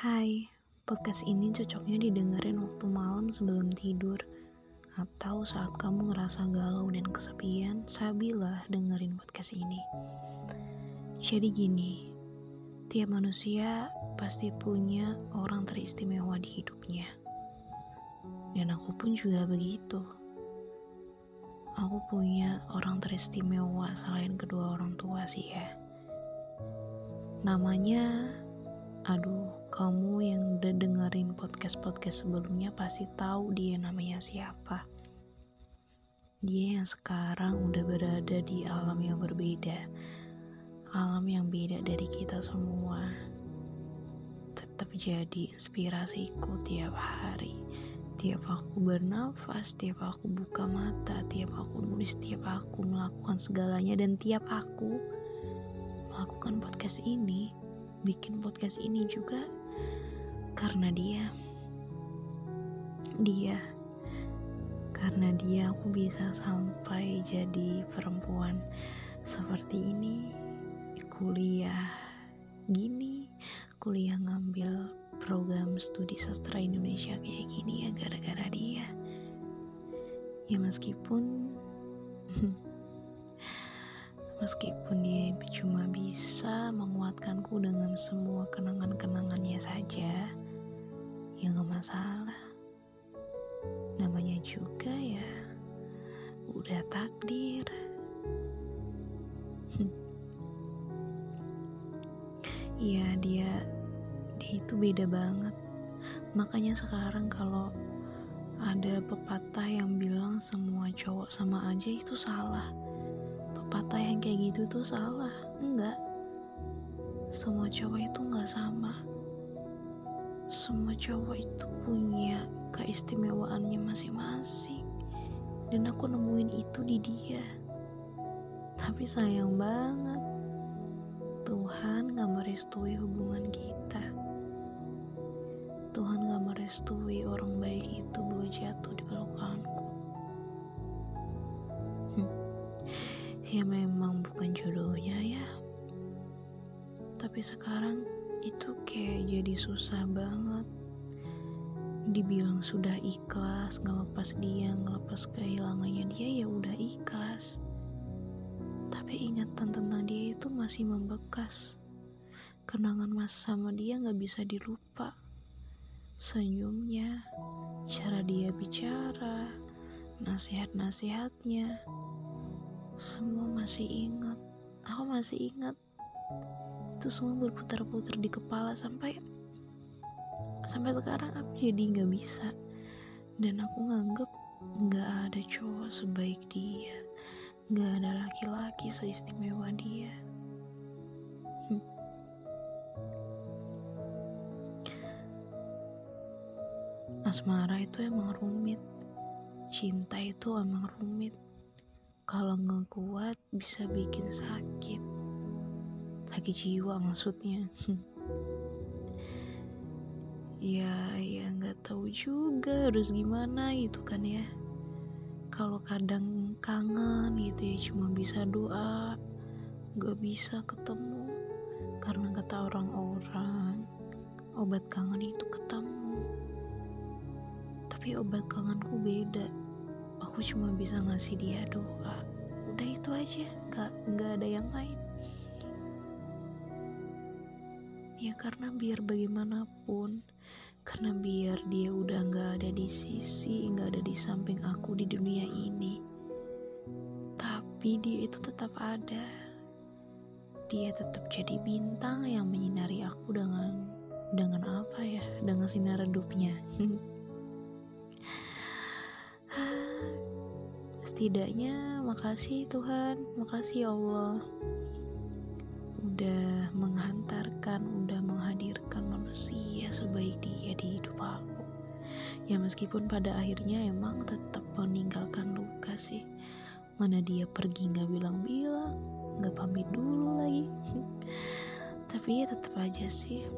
Hai, podcast ini cocoknya didengerin waktu malam sebelum tidur atau saat kamu ngerasa galau dan kesepian, sabilah dengerin podcast ini. Jadi gini, tiap manusia pasti punya orang teristimewa di hidupnya. Dan aku pun juga begitu. Aku punya orang teristimewa selain kedua orang tua sih ya. Namanya Aduh, kamu yang udah dengerin podcast-podcast sebelumnya pasti tahu dia namanya siapa. Dia yang sekarang udah berada di alam yang berbeda. Alam yang beda dari kita semua. Tetap jadi inspirasiku tiap hari. Tiap aku bernafas, tiap aku buka mata, tiap aku nulis, tiap aku melakukan segalanya dan tiap aku melakukan podcast ini bikin podcast ini juga karena dia. Dia. Karena dia aku bisa sampai jadi perempuan seperti ini. Kuliah gini, kuliah ngambil program studi sastra Indonesia kayak gini ya gara-gara dia. Ya meskipun Meskipun dia cuma bisa menguatkanku dengan semua kenangan-kenangannya saja, ya gak masalah. Namanya juga ya, udah takdir. Iya dia, dia itu beda banget. Makanya sekarang kalau ada pepatah yang bilang semua cowok sama aja itu salah pepatah yang kayak gitu tuh salah. Enggak. Semua cowok itu enggak sama. Semua cowok itu punya keistimewaannya masing-masing. Dan aku nemuin itu di dia. Tapi sayang banget Tuhan gak merestui hubungan kita. Tuhan gak merestui orang baik itu buat jatuh di pelukanku ya memang bukan jodohnya ya. Tapi sekarang itu kayak jadi susah banget. Dibilang sudah ikhlas ngelepas dia ngelepas kehilangannya dia ya udah ikhlas. Tapi ingatan tentang dia itu masih membekas. Kenangan masa sama dia nggak bisa dilupa. Senyumnya cara dia bicara nasihat-nasihatnya semua masih ingat. Aku masih ingat. Itu semua berputar-putar di kepala sampai sampai sekarang aku jadi nggak bisa. Dan aku nganggep nggak ada cowok sebaik dia. Nggak ada laki-laki seistimewa dia. Hm. asmara itu emang rumit. Cinta itu emang rumit kalau ngekuat bisa bikin sakit. Sakit jiwa maksudnya. Ya ya nggak tahu juga harus gimana gitu kan ya. Kalau kadang kangen gitu ya cuma bisa doa nggak bisa ketemu. Karena kata orang-orang obat kangen itu ketemu. Tapi obat kangenku beda aku cuma bisa ngasih dia doa. Udah itu aja nggak nggak ada yang lain. Ya karena biar bagaimanapun karena biar dia udah nggak ada di sisi nggak ada di samping aku di dunia ini. Tapi dia itu tetap ada. Dia tetap jadi bintang yang menyinari aku dengan dengan apa ya? Dengan sinar redupnya setidaknya makasih Tuhan. Makasih ya Allah. Udah menghantarkan udah menghadirkan manusia sebaik dia di hidup aku. Ya meskipun pada akhirnya emang tetap meninggalkan luka sih. Mana dia pergi nggak bilang-bilang nggak pamit dulu lagi. Tapi ya tetap aja sih.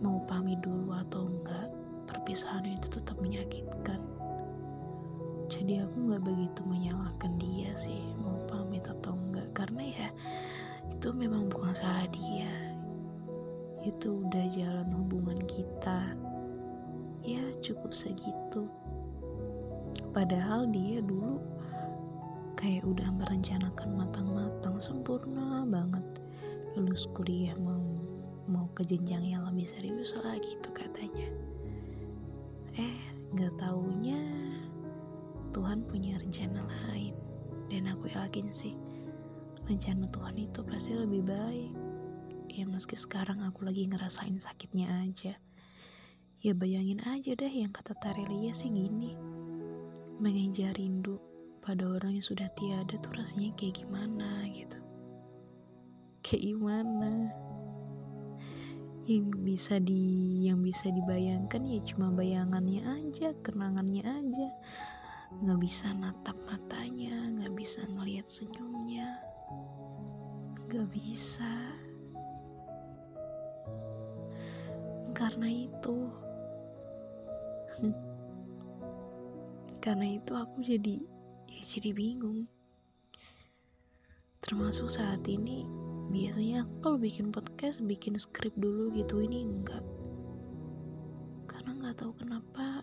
Mau pamit dulu atau enggak perpisahan itu tetap menyakitkan jadi aku nggak begitu menyalahkan dia sih mau pamit atau enggak karena ya itu memang bukan salah dia. Itu udah jalan hubungan kita. Ya cukup segitu. Padahal dia dulu kayak udah merencanakan matang-matang sempurna banget. Lulus kuliah mau mau ke jenjang yang lebih serius lagi tuh katanya. Eh nggak taunya Tuhan punya rencana lain. Dan aku yakin sih rencana Tuhan itu pasti lebih baik. Ya meski sekarang aku lagi ngerasain sakitnya aja. Ya bayangin aja deh yang kata Tarelia sih gini. Mengejar rindu pada orang yang sudah tiada tuh rasanya kayak gimana gitu. Kayak gimana? Yang bisa di yang bisa dibayangkan ya cuma bayangannya aja kenangannya aja nggak bisa natap matanya nggak bisa ngelihat senyumnya. Nggak bisa. Karena itu karena itu aku jadi ya jadi bingung. Termasuk saat ini biasanya aku kalau bikin podcast bikin skrip dulu gitu. Ini enggak. Karena nggak tahu kenapa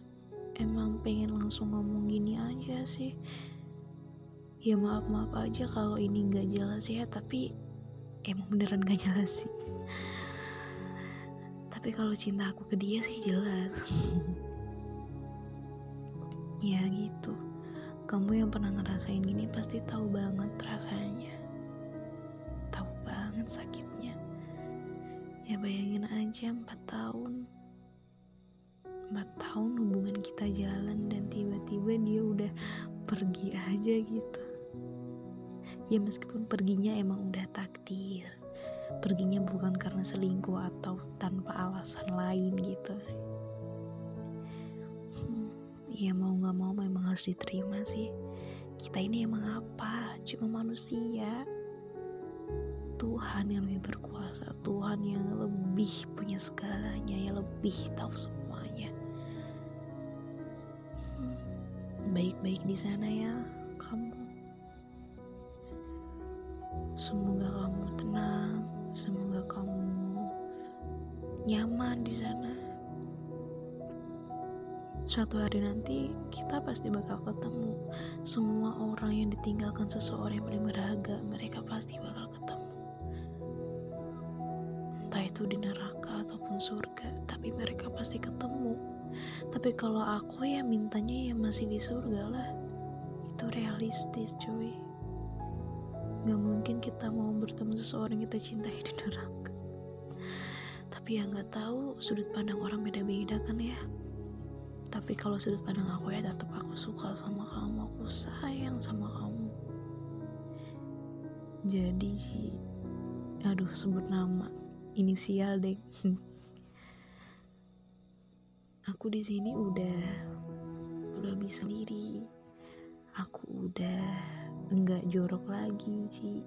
emang pengen langsung ngomong gini aja sih. Ya maaf maaf aja kalau ini nggak jelas ya tapi emang beneran gak jelas sih. Tapi kalau cinta aku ke dia sih jelas. Ya gitu. Kamu yang pernah ngerasain gini pasti tahu banget rasanya. Banget sakitnya. Ya bayangin aja empat tahun. Empat tahun jalan dan tiba-tiba dia udah pergi aja gitu. Ya meskipun perginya emang udah takdir. Perginya bukan karena selingkuh atau tanpa alasan lain gitu. Hmm, ya mau gak mau memang harus diterima sih. Kita ini emang apa? Cuma manusia. Tuhan yang lebih berkuasa, Tuhan yang lebih punya segalanya, yang lebih tahu semuanya. Baik-baik di sana ya, kamu. Semoga kamu tenang, semoga kamu nyaman di sana. Suatu hari nanti kita pasti bakal ketemu. Semua orang yang ditinggalkan seseorang yang paling berharga, mereka pasti bakal ketemu entah itu di neraka ataupun surga tapi mereka pasti ketemu tapi kalau aku ya mintanya ya masih di surga lah. Itu realistis cuy. Gak mungkin kita mau bertemu seseorang kita cintai di neraka. Tapi ya gak tahu sudut pandang orang beda-beda kan ya. Tapi kalau sudut pandang aku ya tetap aku suka sama kamu aku sayang sama kamu. Jadi aduh sebut nama inisial deh aku di sini udah udah bisa sendiri. Aku udah enggak jorok lagi Ci.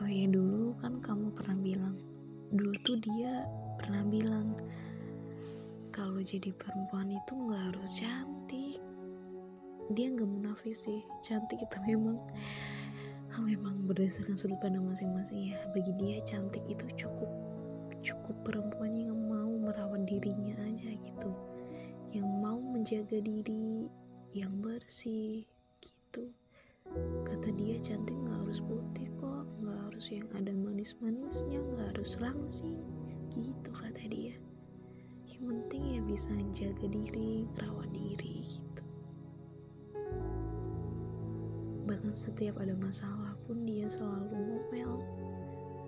Oh ya dulu kan kamu pernah bilang dulu tuh dia pernah bilang kalau jadi perempuan itu nggak harus cantik. Dia nggak munafik sih cantik itu memang oh, memang berdasarkan sudut pandang masing-masing ya. Bagi dia cantik itu cukup cukup perempuan yang merawat dirinya aja gitu. Yang mau menjaga diri yang bersih gitu. Kata dia cantik nggak harus putih kok nggak harus yang ada manis-manisnya nggak harus langsing gitu kata dia. Yang penting ya bisa jaga diri merawat diri gitu. Bahkan setiap ada masalah pun dia selalu ngomel.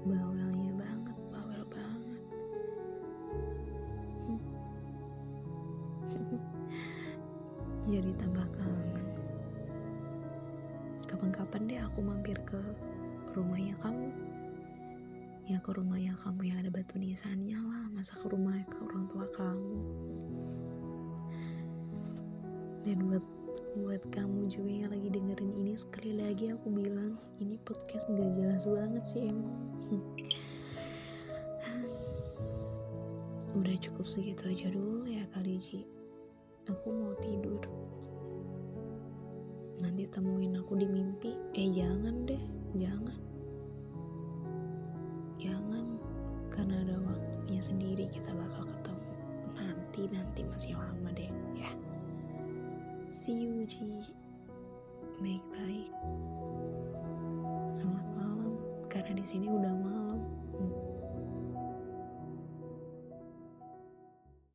Bawelnya jadi tambah kangen. Kapan-kapan deh aku mampir ke rumahnya kamu. Ya ke rumahnya kamu yang ada batu nisannya lah. Masa ke rumah ke orang tua kamu. Dan buat buat kamu juga yang lagi dengerin ini sekali lagi aku bilang ini podcast gak jelas banget sih emang. Udah cukup segitu aja dulu ya kali Ji aku mau tidur nanti temuin aku di mimpi eh jangan deh jangan jangan karena ada waktunya sendiri kita bakal ketemu. Nanti nanti masih lama deh ya. See you Ji. Baik-baik. Selamat malam karena di sini udah malam.